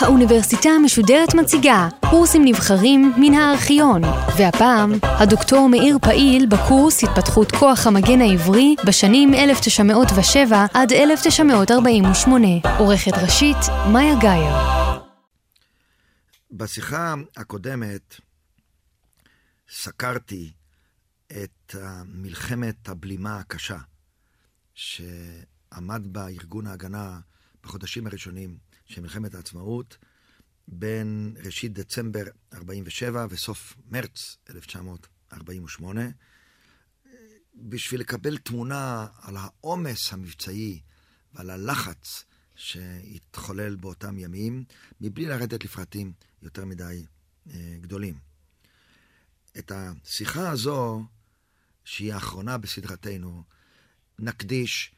האוניברסיטה המשודרת מציגה קורסים נבחרים מן הארכיון, והפעם הדוקטור מאיר פעיל בקורס התפתחות כוח המגן העברי בשנים 1907 עד 1948. עורכת ראשית, מאיה גאייר. בשיחה הקודמת סקרתי את מלחמת הבלימה הקשה שעמד בה ארגון ההגנה בחודשים הראשונים של מלחמת העצמאות בין ראשית דצמבר 47' וסוף מרץ 1948, בשביל לקבל תמונה על העומס המבצעי ועל הלחץ שהתחולל באותם ימים, מבלי לרדת לפרטים יותר מדי אה, גדולים. את השיחה הזו, שהיא האחרונה בסדרתנו, נקדיש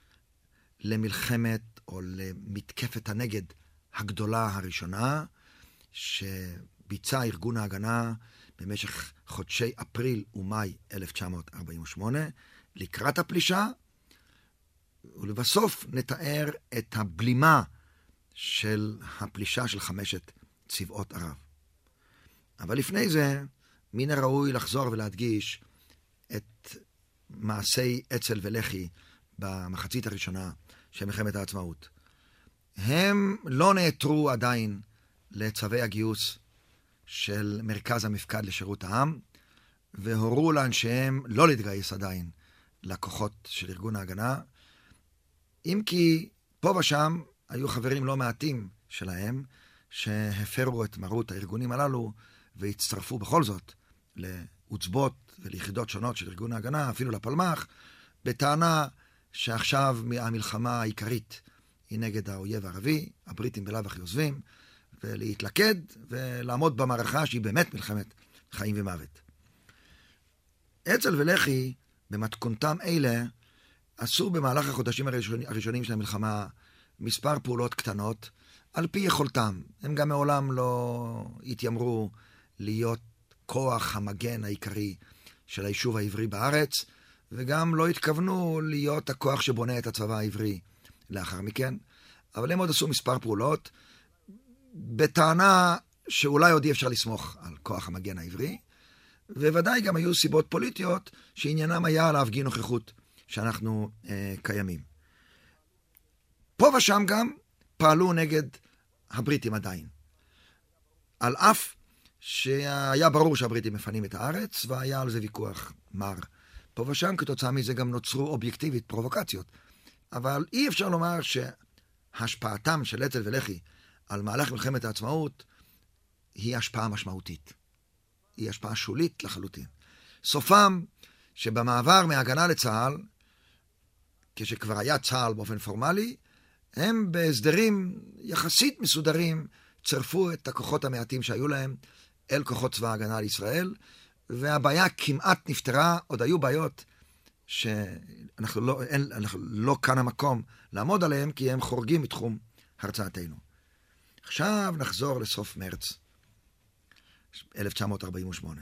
למלחמת או למתקפת הנגד הגדולה הראשונה, שביצע ארגון ההגנה במשך חודשי אפריל ומאי 1948, לקראת הפלישה, ולבסוף נתאר את הבלימה של הפלישה של חמשת צבאות ערב. אבל לפני זה, מן הראוי לחזור ולהדגיש את מעשי אצ"ל ולח"י במחצית הראשונה של מלחמת העצמאות. הם לא נעתרו עדיין לצווי הגיוס של מרכז המפקד לשירות העם, והורו לאנשיהם לא להתגייס עדיין לכוחות של ארגון ההגנה, אם כי פה ושם היו חברים לא מעטים שלהם שהפרו את מרות הארגונים הללו והצטרפו בכל זאת לעוצבות וליחידות שונות של ארגון ההגנה, אפילו לפלמ"ח, בטענה שעכשיו המלחמה העיקרית היא נגד האויב הערבי, הבריטים בלאו הכי עוזבים, ולהתלכד ולעמוד במערכה שהיא באמת מלחמת חיים ומוות. אצ"ל ולח"י, במתכונתם אלה, עשו במהלך החודשים הראשונים, הראשונים של המלחמה מספר פעולות קטנות, על פי יכולתם. הם גם מעולם לא התיימרו להיות כוח המגן העיקרי של היישוב העברי בארץ, וגם לא התכוונו להיות הכוח שבונה את הצבא העברי לאחר מכן. אבל הם עוד עשו מספר פעולות, בטענה שאולי עוד אי אפשר לסמוך על כוח המגן העברי, וודאי גם היו סיבות פוליטיות שעניינם היה להפגין נוכחות שאנחנו אה, קיימים. פה ושם גם פעלו נגד הבריטים עדיין. על אף שהיה ברור שהבריטים מפנים את הארץ, והיה על זה ויכוח מר. פה ושם כתוצאה מזה גם נוצרו אובייקטיבית פרובוקציות. אבל אי אפשר לומר שהשפעתם של אצ"ל ולח"י על מהלך מלחמת העצמאות היא השפעה משמעותית. היא השפעה שולית לחלוטין. סופם שבמעבר מהגנה לצה"ל, כשכבר היה צה"ל באופן פורמלי, הם בהסדרים יחסית מסודרים צירפו את הכוחות המעטים שהיו להם אל כוחות צבא ההגנה לישראל, והבעיה כמעט נפתרה, עוד היו בעיות שאנחנו לא, אין, אנחנו לא כאן המקום לעמוד עליהם, כי הם חורגים מתחום הרצאתנו. עכשיו נחזור לסוף מרץ 1948.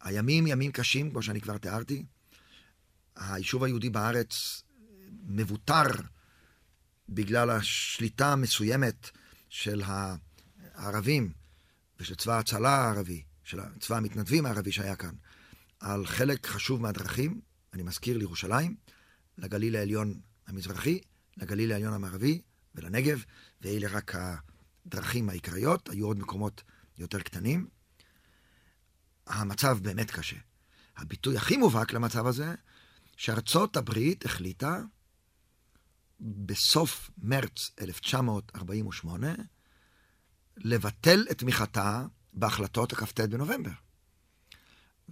הימים ימים קשים, כמו שאני כבר תיארתי. היישוב היהודי בארץ מבוטר בגלל השליטה המסוימת של הערבים ושל צבא ההצלה הערבי, של צבא המתנדבים הערבי שהיה כאן, על חלק חשוב מהדרכים, אני מזכיר לירושלים, לגליל העליון המזרחי, לגליל העליון המערבי ולנגב, ואלה רק הדרכים העיקריות, היו עוד מקומות יותר קטנים. המצב באמת קשה. הביטוי הכי מובהק למצב הזה, שארצות הברית החליטה בסוף מרץ 1948 לבטל את תמיכתה בהחלטת הכ"ט בנובמבר.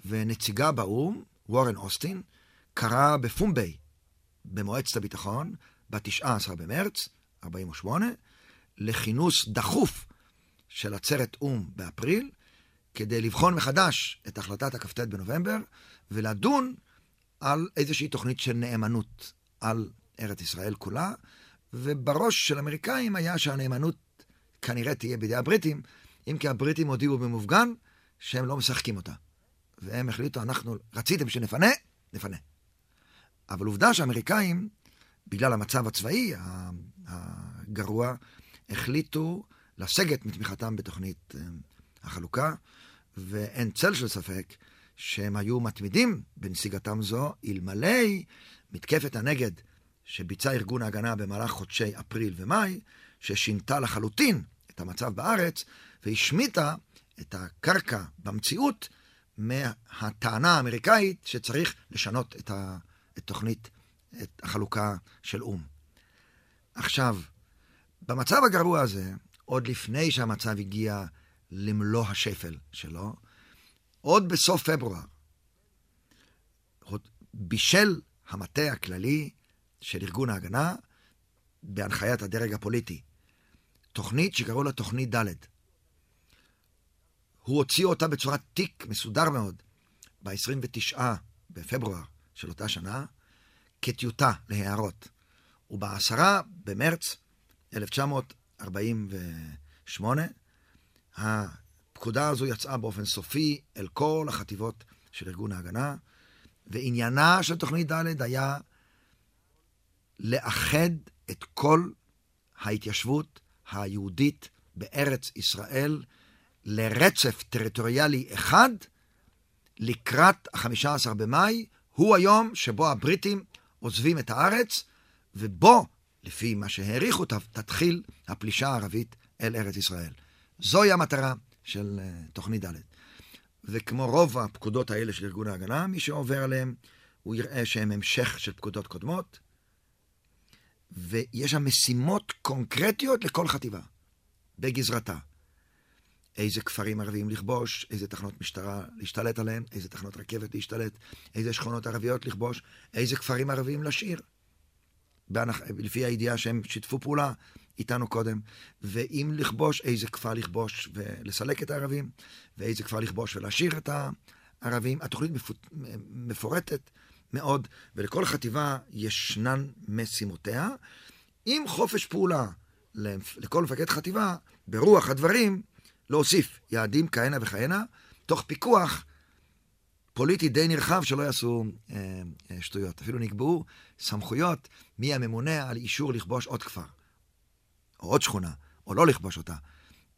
ונציגה באו"ם, וורן אוסטין, קרא בפומבי, במועצת הביטחון, ב-19 במרץ 48, לכינוס דחוף של עצרת או"ם באפריל, כדי לבחון מחדש את החלטת הכ"ט בנובמבר, ולדון על איזושהי תוכנית של נאמנות על ארץ ישראל כולה, ובראש של האמריקאים היה שהנאמנות כנראה תהיה בידי הבריטים, אם כי הבריטים הודיעו במופגן שהם לא משחקים אותה. והם החליטו, אנחנו רציתם שנפנה, נפנה. אבל עובדה שהאמריקאים, בגלל המצב הצבאי הגרוע, החליטו לסגת מתמיכתם בתוכנית אה, החלוקה, ואין צל של ספק שהם היו מתמידים בנסיגתם זו, אלמלא מתקפת הנגד שביצע ארגון ההגנה במהלך חודשי אפריל ומאי, ששינתה לחלוטין את המצב בארץ והשמיטה את הקרקע במציאות מהטענה האמריקאית שצריך לשנות את, ה, את תוכנית, את החלוקה של או"ם. עכשיו, במצב הגרוע הזה, עוד לפני שהמצב הגיע למלוא השפל שלו, עוד בסוף פברואר, בישל המטה הכללי של ארגון ההגנה, בהנחיית הדרג הפוליטי, תוכנית שקראו לה תוכנית ד'. הוא הוציא אותה בצורת תיק מסודר מאוד ב-29 בפברואר של אותה שנה, כטיוטה להערות. וב-10 במרץ 1948, הפקודה הזו יצאה באופן סופי אל כל החטיבות של ארגון ההגנה, ועניינה של תוכנית ד' היה לאחד את כל ההתיישבות היהודית בארץ ישראל לרצף טריטוריאלי אחד לקראת ה-15 במאי, הוא היום שבו הבריטים עוזבים את הארץ, ובו, לפי מה שהעריכו, תתחיל הפלישה הערבית אל ארץ ישראל. זוהי המטרה של uh, תוכנית ד'. וכמו רוב הפקודות האלה של ארגון ההגנה, מי שעובר עליהם, הוא יראה שהם המשך של פקודות קודמות, ויש שם משימות קונקרטיות לכל חטיבה, בגזרתה. איזה כפרים ערביים לכבוש, איזה תחנות משטרה להשתלט עליהן, איזה תחנות רכבת להשתלט, איזה שכונות ערביות לכבוש, איזה כפרים ערביים לשיר. בהנח... לפי הידיעה שהם שיתפו פעולה איתנו קודם, ואם לכבוש, איזה כפר לכבוש ולסלק את הערבים, ואיזה כפר לכבוש ולהשאיר את הערבים. התוכנית מפורטת מאוד, ולכל חטיבה ישנן משימותיה, עם חופש פעולה לכל מפקד חטיבה, ברוח הדברים, להוסיף יעדים כהנה וכהנה, תוך פיקוח פוליטי די נרחב שלא יעשו אה, אה, שטויות. אפילו נקבעו סמכויות מי הממונה על אישור לכבוש עוד כפר, או עוד שכונה, או לא לכבוש אותה.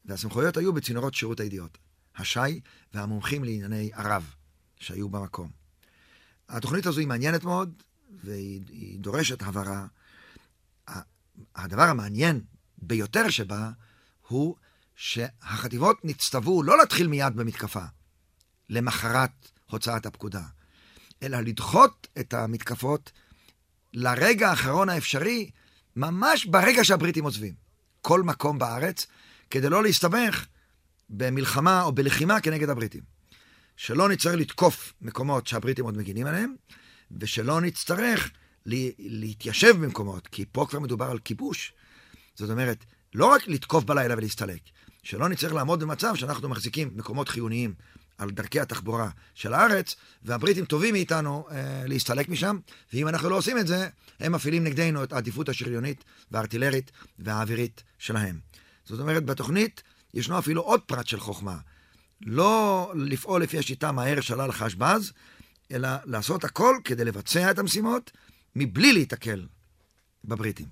והסמכויות היו בצינורות שירות הידיעות, הש"י והמומחים לענייני ערב שהיו במקום. התוכנית הזו היא מעניינת מאוד, והיא דורשת הבהרה. הדבר המעניין ביותר שבה הוא שהחטיבות נצטוו לא להתחיל מיד במתקפה, למחרת הוצאת הפקודה, אלא לדחות את המתקפות לרגע האחרון האפשרי, ממש ברגע שהבריטים עוזבים. כל מקום בארץ, כדי לא להסתבך במלחמה או בלחימה כנגד הבריטים. שלא נצטרך לתקוף מקומות שהבריטים עוד מגינים עליהם, ושלא נצטרך להתיישב במקומות, כי פה כבר מדובר על כיבוש. זאת אומרת, לא רק לתקוף בלילה ולהסתלק, שלא נצטרך לעמוד במצב שאנחנו מחזיקים מקומות חיוניים על דרכי התחבורה של הארץ, והבריטים טובים מאיתנו אה, להסתלק משם, ואם אנחנו לא עושים את זה, הם מפעילים נגדנו את העדיפות השריונית והארטילרית והאווירית שלהם. זאת אומרת, בתוכנית ישנו אפילו עוד פרט של חוכמה. לא לפעול לפי השיטה מהר שלל חש אלא לעשות הכל כדי לבצע את המשימות מבלי להיתקל בבריטים.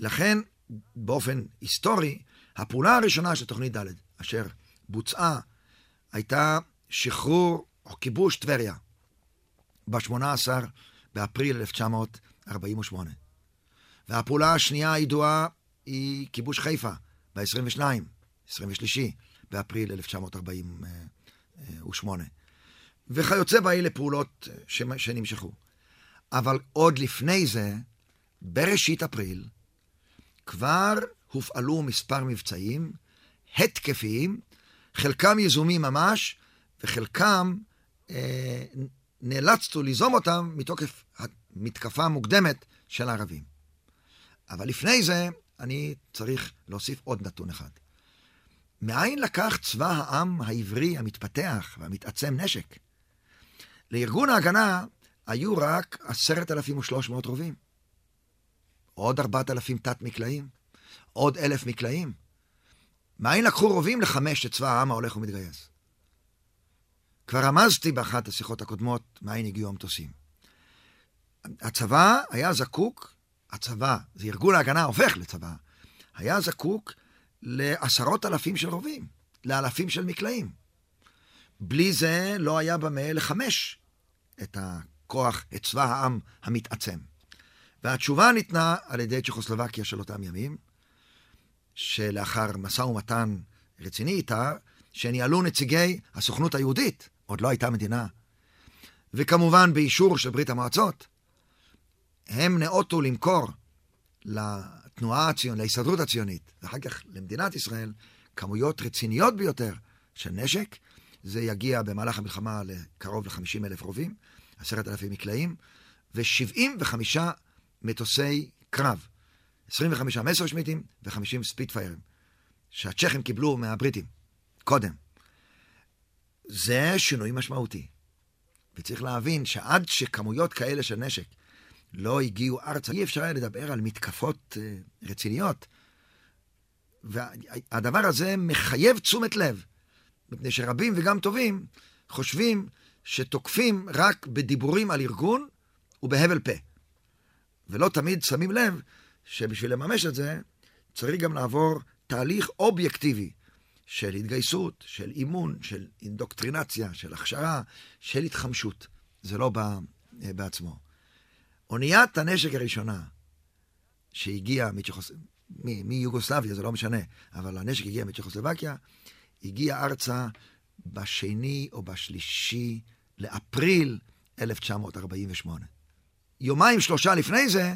לכן, באופן היסטורי, הפעולה הראשונה של תוכנית ד', אשר בוצעה, הייתה שחרור או כיבוש טבריה ב-18 באפריל 1948. והפעולה השנייה הידועה היא כיבוש חיפה ב-22, 23 באפריל 1948. וכיוצא באלה פעולות שנמשכו. אבל עוד לפני זה, בראשית אפריל, כבר הופעלו מספר מבצעים התקפיים, חלקם יזומים ממש, וחלקם אה, נאלצנו ליזום אותם מתוקף המתקפה המוקדמת של הערבים. אבל לפני זה, אני צריך להוסיף עוד נתון אחד. מאין לקח צבא העם העברי המתפתח והמתעצם נשק? לארגון ההגנה היו רק עשרת אלפים ושלוש מאות רובים. עוד ארבעת אלפים תת-מקלעים. עוד אלף מקלעים. מאין לקחו רובים לחמש את צבא העם ההולך ומתגייס? כבר רמזתי באחת השיחות הקודמות מאין הגיעו המטוסים. הצבא היה זקוק, הצבא, זה ארגון ההגנה הופך לצבא, היה זקוק לעשרות אלפים של רובים, לאלפים של מקלעים. בלי זה לא היה במה לחמש את הכוח, את צבא העם המתעצם. והתשובה ניתנה על ידי צ'כוסלובקיה של אותם ימים, שלאחר משא ומתן רציני איתה, שניהלו נציגי הסוכנות היהודית, עוד לא הייתה מדינה, וכמובן באישור של ברית המועצות, הם נאותו למכור לתנועה הציונית, להסתדרות הציונית, ואחר כך למדינת ישראל, כמויות רציניות ביותר של נשק. זה יגיע במהלך המלחמה לקרוב ל-50 אלף רובים, עשרת אלפים מקלעים, ו-75 מטוסי קרב. 25 מסרשמיטים ו-50 ספיטפיירים, שהצ'כים קיבלו מהבריטים, קודם. זה שינוי משמעותי. וצריך להבין שעד שכמויות כאלה של נשק לא הגיעו ארצה, אי אפשר היה לדבר על מתקפות אה, רציניות. והדבר הזה מחייב תשומת לב, מפני שרבים וגם טובים חושבים שתוקפים רק בדיבורים על ארגון ובהבל פה. ולא תמיד שמים לב שבשביל לממש את זה צריך גם לעבור תהליך אובייקטיבי של התגייסות, של אימון, של אינדוקטרינציה, של הכשרה, של התחמשות. זה לא בא אה, בעצמו. אוניית הנשק הראשונה שהגיעה מיוגוסלביה, זה לא משנה, אבל הנשק הגיע מצ'כוסלובקיה, הגיע ארצה בשני או בשלישי לאפריל 1948. יומיים שלושה לפני זה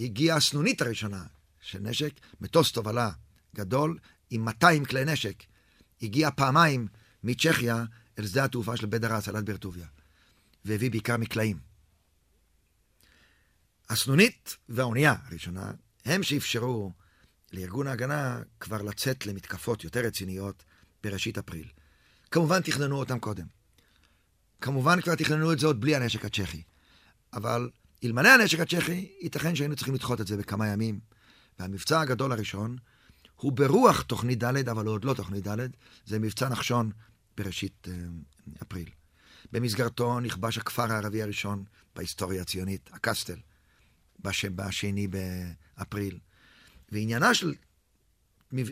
הגיעה הסנונית הראשונה של נשק, מטוס תובלה גדול עם 200 כלי נשק. הגיע פעמיים מצ'כיה אל שדה התעופה של בדרה, הצלת ברטוביה, והביא בעיקר מקלעים. הסנונית והאונייה הראשונה הם שאפשרו לארגון ההגנה כבר לצאת למתקפות יותר רציניות בראשית אפריל. כמובן תכננו אותם קודם. כמובן כבר תכננו את זה עוד בלי הנשק הצ'כי. אבל אלמלא הנשק הצ'כי, ייתכן שהיינו צריכים לדחות את זה בכמה ימים. והמבצע הגדול הראשון הוא ברוח תוכנית ד', אבל הוא עוד לא תוכנית ד', זה מבצע נחשון בראשית אה, אפריל. במסגרתו נכבש הכפר הערבי הראשון בהיסטוריה הציונית, הקסטל. בשני באפריל. ועניינה של,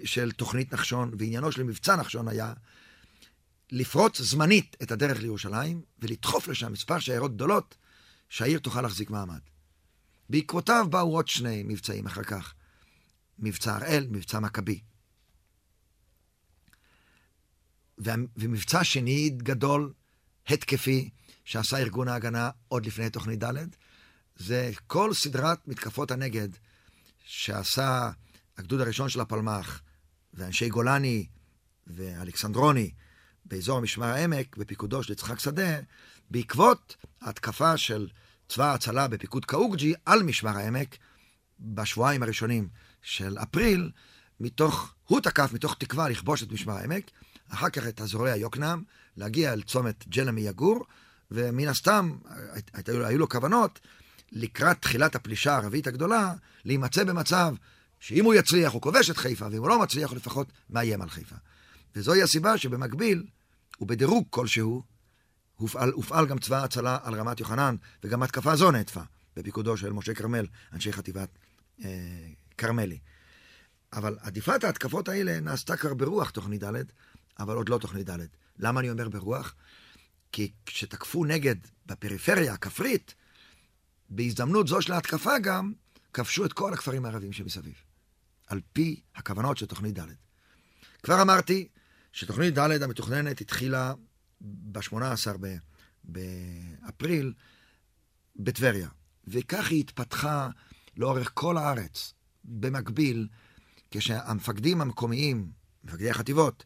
של תוכנית נחשון, ועניינו של מבצע נחשון היה לפרוץ זמנית את הדרך לירושלים ולדחוף לשם מספר שיירות גדולות שהעיר תוכל להחזיק מעמד. בעקבותיו באו עוד שני מבצעים אחר כך, מבצע הראל, מבצע מכבי. ומבצע שני גדול, התקפי, שעשה ארגון ההגנה עוד לפני תוכנית ד', זה כל סדרת מתקפות הנגד שעשה הגדוד הראשון של הפלמ"ח, ואנשי גולני ואלכסנדרוני באזור משמר העמק, בפיקודו של יצחק שדה, בעקבות ההתקפה של צבא ההצלה בפיקוד קאוגג'י על משמר העמק בשבועיים הראשונים של אפריל, מתוך, הוא תקף מתוך תקווה לכבוש את משמר העמק, אחר כך את אזורי היוקנעם, להגיע אל צומת ג'למי יגור, ומן הסתם היו, היו לו כוונות לקראת תחילת הפלישה הערבית הגדולה, להימצא במצב שאם הוא יצליח הוא כובש את חיפה, ואם הוא לא מצליח הוא לפחות מאיים על חיפה. וזוהי הסיבה שבמקביל, ובדירוג כלשהו, הופעל, הופעל גם צבא ההצלה על רמת יוחנן, וגם התקפה זו נעטפה, בפיקודו של משה כרמל, אנשי חטיבת אה, כרמלי. אבל עדיפת ההתקפות האלה נעשתה כבר ברוח תוכנית ד', אבל עוד לא תוכנית ד'. למה אני אומר ברוח? כי כשתקפו נגד בפריפריה הכפרית, בהזדמנות זו של ההתקפה גם, כבשו את כל הכפרים הערביים שמסביב, על פי הכוונות של תוכנית ד'. כבר אמרתי שתוכנית ד' המתוכננת התחילה ב-18 באפריל בטבריה, וכך היא התפתחה לאורך כל הארץ, במקביל, כשהמפקדים המקומיים, מפקדי החטיבות,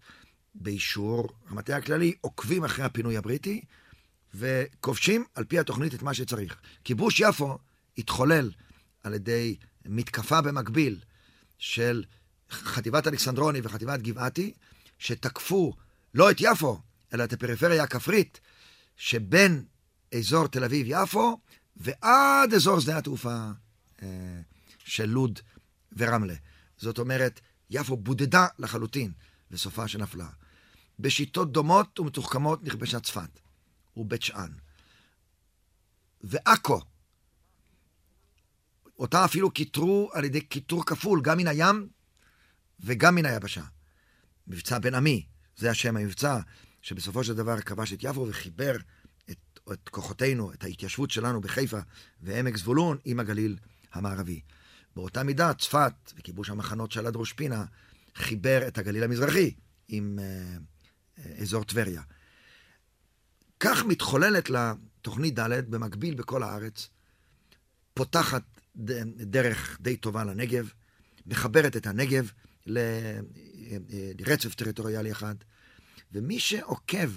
באישור המטה הכללי, עוקבים אחרי הפינוי הבריטי, וכובשים על פי התוכנית את מה שצריך. כיבוש יפו התחולל על ידי מתקפה במקביל של חטיבת אלכסנדרוני וחטיבת גבעתי, שתקפו לא את יפו, אלא את הפריפריה הכפרית שבין אזור תל אביב-יפו ועד אזור שדה התעופה אה, של לוד ורמלה. זאת אומרת, יפו בודדה לחלוטין, וסופה שנפלה. בשיטות דומות ומתוחכמות נכבשה צפת ובית שאן. ועכו אותה אפילו קיטרו על ידי קיטור כפול, גם מן הים וגם מן היבשה. מבצע בן עמי, זה השם המבצע, שבסופו של דבר כבש את יפו וחיבר את, את כוחותינו, את ההתיישבות שלנו בחיפה ועמק זבולון עם הגליל המערבי. באותה מידה, צפת וכיבוש המחנות של עד ראש פינה חיבר את הגליל המזרחי עם אה, אה, אזור טבריה. כך מתחוללת לה תוכנית ד' במקביל בכל הארץ, פותחת דרך די טובה לנגב, מחברת את הנגב לרצף טריטוריאלי אחד, ומי שעוקב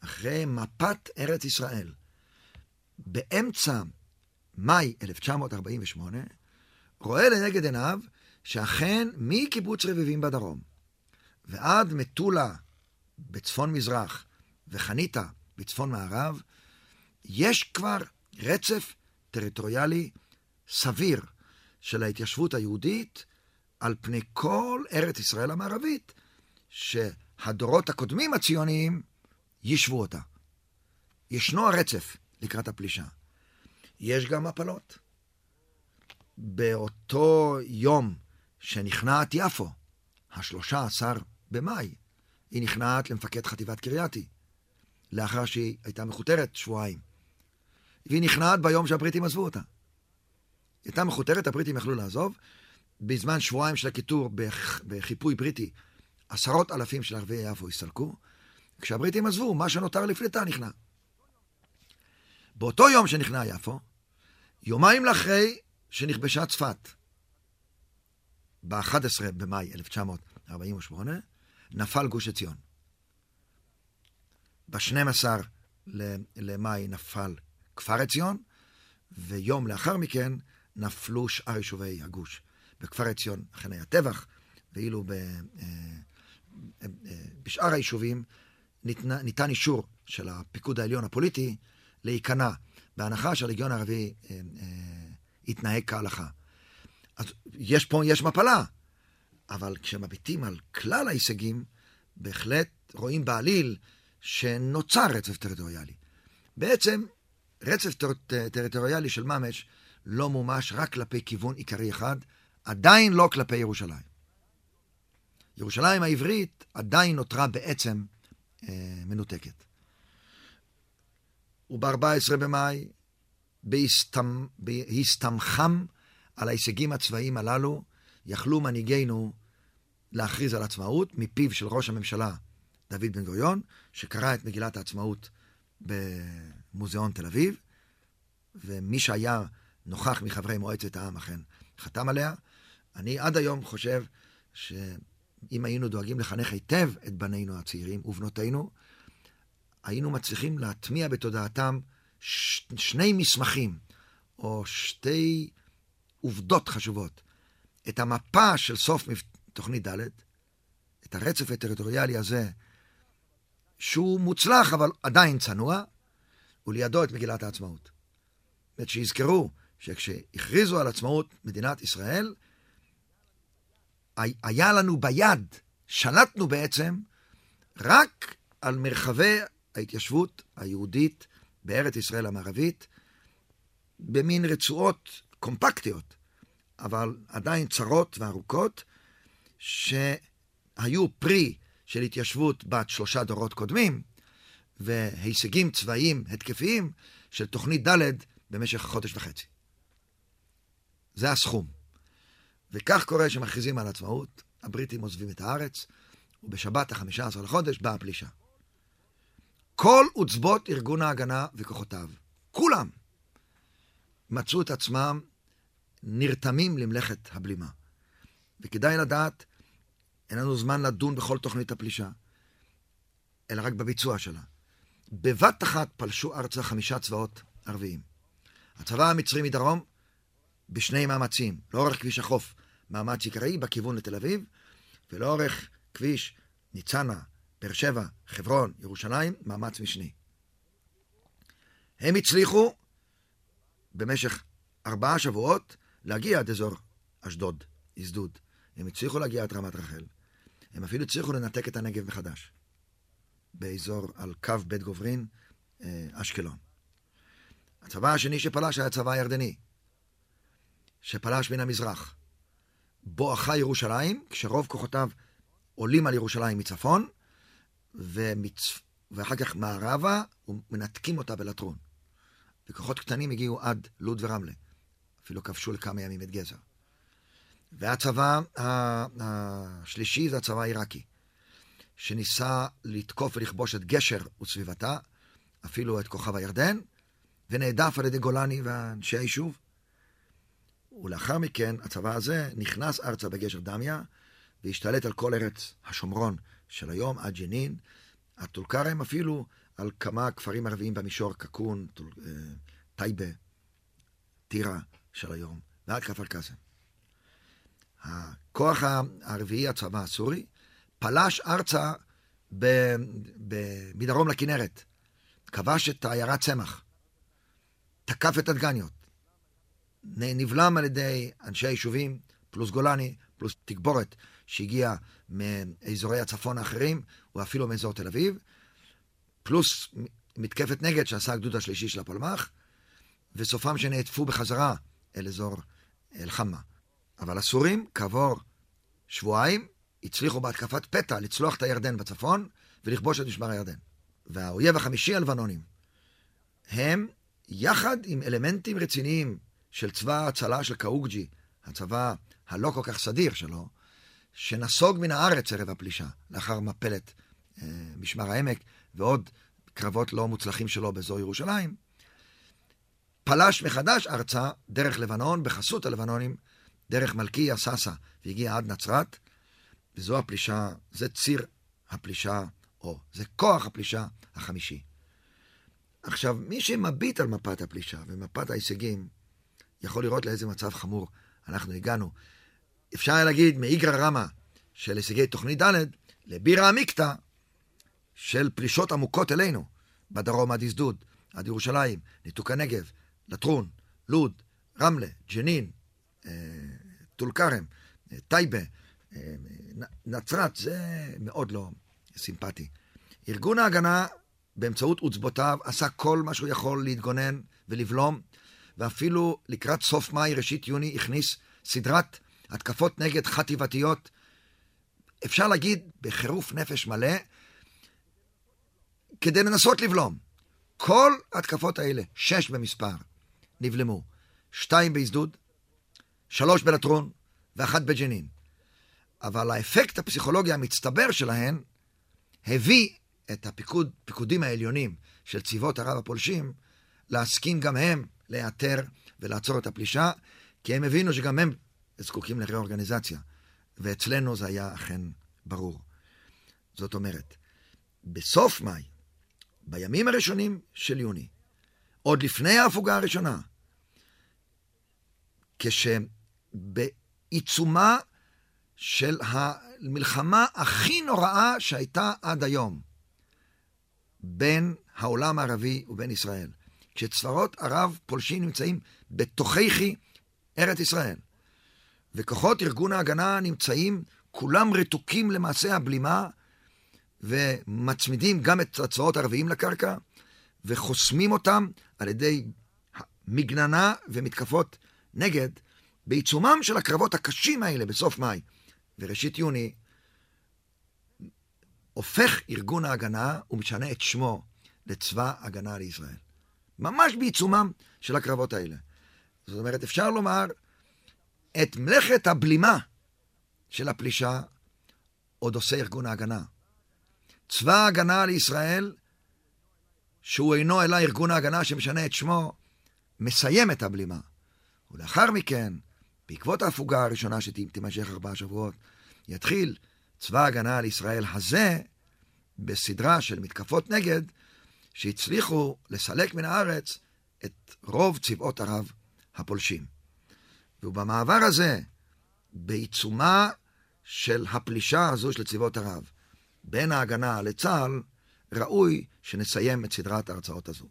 אחרי מפת ארץ ישראל באמצע מאי 1948, רואה לנגד עיניו שאכן מקיבוץ רביבים בדרום ועד מטולה בצפון מזרח וחניתה בצפון מערב, יש כבר רצף טריטוריאלי סביר של ההתיישבות היהודית על פני כל ארץ ישראל המערבית, שהדורות הקודמים הציוניים יישבו אותה. ישנו הרצף לקראת הפלישה. יש גם מפלות. באותו יום שנכנעת יפו, השלושה עשר במאי, היא נכנעת למפקד חטיבת קרייתי, לאחר שהיא הייתה מכותרת שבועיים. והיא נכנעת ביום שהבריטים עזבו אותה. היא הייתה מכותרת, הבריטים יכלו לעזוב. בזמן שבועיים של הקיטור בחיפוי בריטי, עשרות אלפים של ערביי יפו הסתלקו. כשהבריטים עזבו, מה שנותר לפליטה נכנע. באותו יום שנכנע יפו, יומיים לאחרי שנכבשה צפת, ב-11 במאי 1948, נפל גוש עציון. ב-12 למאי נפל כפר עציון, ויום לאחר מכן נפלו שאר יישובי הגוש. בכפר עציון אכן היה טבח, ואילו ב, אה, אה, בשאר היישובים ניתן, ניתן אישור של הפיקוד העליון הפוליטי להיכנע, בהנחה שהלגיון הערבי אה, יתנהג כהלכה. אז יש פה, יש מפלה, אבל כשמביטים על כלל ההישגים, בהחלט רואים בעליל שנוצר רצף טריטוריאלי. בעצם רצף טר, טריטוריאלי של ממש לא מומש רק כלפי כיוון עיקרי אחד, עדיין לא כלפי ירושלים. ירושלים העברית עדיין נותרה בעצם אה, מנותקת. וב-14 במאי, בהסתמ... בהסתמכם על ההישגים הצבאיים הללו, יכלו מנהיגינו להכריז על עצמאות מפיו של ראש הממשלה דוד בן גוריון, שקרא את מגילת העצמאות במוזיאון תל אביב, ומי שהיה נוכח מחברי מועצת העם אכן חתם עליה. אני עד היום חושב שאם היינו דואגים לחנך היטב את בנינו הצעירים ובנותינו, היינו מצליחים להטמיע בתודעתם ש... שני מסמכים, או שתי עובדות חשובות. את המפה של סוף תוכנית ד', את הרצף הטריטוריאלי הזה, שהוא מוצלח אבל עדיין צנוע, ולידו את מגילת העצמאות. זאת שיזכרו שכשהכריזו על עצמאות מדינת ישראל, היה לנו ביד, שלטנו בעצם, רק על מרחבי ההתיישבות היהודית בארץ ישראל המערבית, במין רצועות קומפקטיות, אבל עדיין צרות וארוכות, שהיו פרי של התיישבות בת שלושה דורות קודמים, והישגים צבאיים התקפיים של תוכנית ד' במשך חודש וחצי. זה הסכום. וכך קורה שמכריזים על עצמאות, הבריטים עוזבים את הארץ, ובשבת החמישה עשר לחודש באה הפלישה. כל עוצבות ארגון ההגנה וכוחותיו, כולם, מצאו את עצמם נרתמים למלאכת הבלימה. וכדאי לדעת, אין לנו זמן לדון בכל תוכנית הפלישה, אלא רק בביצוע שלה. בבת אחת פלשו ארצה חמישה צבאות ערביים. הצבא המצרי מדרום, בשני מאמצים, לאורך כביש החוף, מאמץ עיקרי בכיוון לתל אביב, ולאורך כביש ניצנה, באר שבע, חברון, ירושלים, מאמץ משני. הם הצליחו במשך ארבעה שבועות להגיע עד אזור אשדוד, אשדוד. הם הצליחו להגיע עד רמת רחל. הם אפילו הצליחו לנתק את הנגב מחדש, באזור על קו בית גוברין, אה, אשקלון. הצבא השני שפלש היה הצבא הירדני. שפלש מן המזרח, בואכה ירושלים, כשרוב כוחותיו עולים על ירושלים מצפון, ומצ... ואחר כך מערבה, ומנתקים אותה בלטרון. וכוחות קטנים הגיעו עד לוד ורמלה. אפילו כבשו לכמה ימים את גזר. והצבא השלישי זה הצבא העיראקי, שניסה לתקוף ולכבוש את גשר וסביבתה, אפילו את כוכב הירדן, ונעדף על ידי גולני ואנשי היישוב. ולאחר מכן הצבא הזה נכנס ארצה בגשר דמיה, והשתלט על כל ארץ השומרון של היום, עד ג'נין, עד טול כרם, אפילו על כמה כפרים ערביים במישור, קקון, אה, טייבה, טירה של היום, ועד כפר קאסם. הכוח הרביעי, הצבא הסורי, פלש ארצה ב, ב, מדרום לכנרת, כבש את עיירת צמח, תקף את הדגניות, נבלם על ידי אנשי היישובים, פלוס גולני, פלוס תגבורת שהגיעה מאזורי הצפון האחרים, ואפילו מאזור תל אביב, פלוס מתקפת נגד שעשה הגדוד השלישי של הפלמ"ח, וסופם שנעטפו בחזרה אל אזור אל-חמה. אבל הסורים, כעבור שבועיים, הצליחו בהתקפת פתע לצלוח את הירדן בצפון ולכבוש את משמר הירדן. והאויב החמישי, הלבנונים, הם, יחד עם אלמנטים רציניים של צבא ההצלה של קאוג'י, הצבא הלא כל כך סדיר שלו, שנסוג מן הארץ ערב הפלישה, לאחר מפלת אה, משמר העמק ועוד קרבות לא מוצלחים שלו באזור ירושלים, פלש מחדש ארצה דרך לבנון, בחסות הלבנונים, דרך מלכיה סאסא, והגיע עד נצרת, וזו הפלישה, זה ציר הפלישה, או זה כוח הפלישה החמישי. עכשיו, מי שמביט על מפת הפלישה ומפת ההישגים, יכול לראות לאיזה מצב חמור אנחנו הגענו. אפשר היה להגיד מאיגרא רמא של הישגי תוכנית ד' לבירא עמיקתא של פלישות עמוקות אלינו, בדרום עד אשדוד, עד ירושלים, ניתוק הנגב, לטרון, לוד, רמלה, ג'נין, אה, טול כרם, אה, טייבה, אה, נצרת, זה מאוד לא סימפטי. ארגון ההגנה, באמצעות עוצבותיו, עשה כל מה שהוא יכול להתגונן ולבלום, ואפילו לקראת סוף מאי, ראשית יוני, הכניס סדרת התקפות נגד חטיבתיות, אפשר להגיד בחירוף נפש מלא, כדי לנסות לבלום. כל ההתקפות האלה, שש במספר, נבלמו. שתיים באזדוד, שלוש בלטרון ואחת בג'נין. אבל האפקט הפסיכולוגי המצטבר שלהן הביא את הפיקודים העליונים של צבאות ערב הפולשים להסכים גם הם להיעתר ולעצור את הפלישה, כי הם הבינו שגם הם זקוקים לראורגניזציה. ואצלנו זה היה אכן ברור. זאת אומרת, בסוף מאי, בימים הראשונים של יוני, עוד לפני ההפוגה הראשונה, כשבעיצומה של המלחמה הכי נוראה שהייתה עד היום בין העולם הערבי ובין ישראל, כשצבאות ערב פולשים נמצאים בתוככי ארץ ישראל, וכוחות ארגון ההגנה נמצאים כולם רתוקים למעשה הבלימה, ומצמידים גם את הצבאות הערביים לקרקע, וחוסמים אותם על ידי מגננה ומתקפות נגד, בעיצומם של הקרבות הקשים האלה בסוף מאי וראשית יוני, הופך ארגון ההגנה ומשנה את שמו לצבא הגנה לישראל. ממש בעיצומם של הקרבות האלה. זאת אומרת, אפשר לומר, את מלאכת הבלימה של הפלישה עוד עושה ארגון ההגנה. צבא ההגנה לישראל, שהוא אינו אלא ארגון ההגנה שמשנה את שמו, מסיים את הבלימה. ולאחר מכן, בעקבות ההפוגה הראשונה שתימשך ארבעה שבועות, יתחיל צבא ההגנה לישראל הזה בסדרה של מתקפות נגד שהצליחו לסלק מן הארץ את רוב צבאות ערב הפולשים. ובמעבר הזה, בעיצומה של הפלישה הזו של צבאות ערב, בין ההגנה לצה"ל, ראוי שנסיים את סדרת ההרצאות הזו.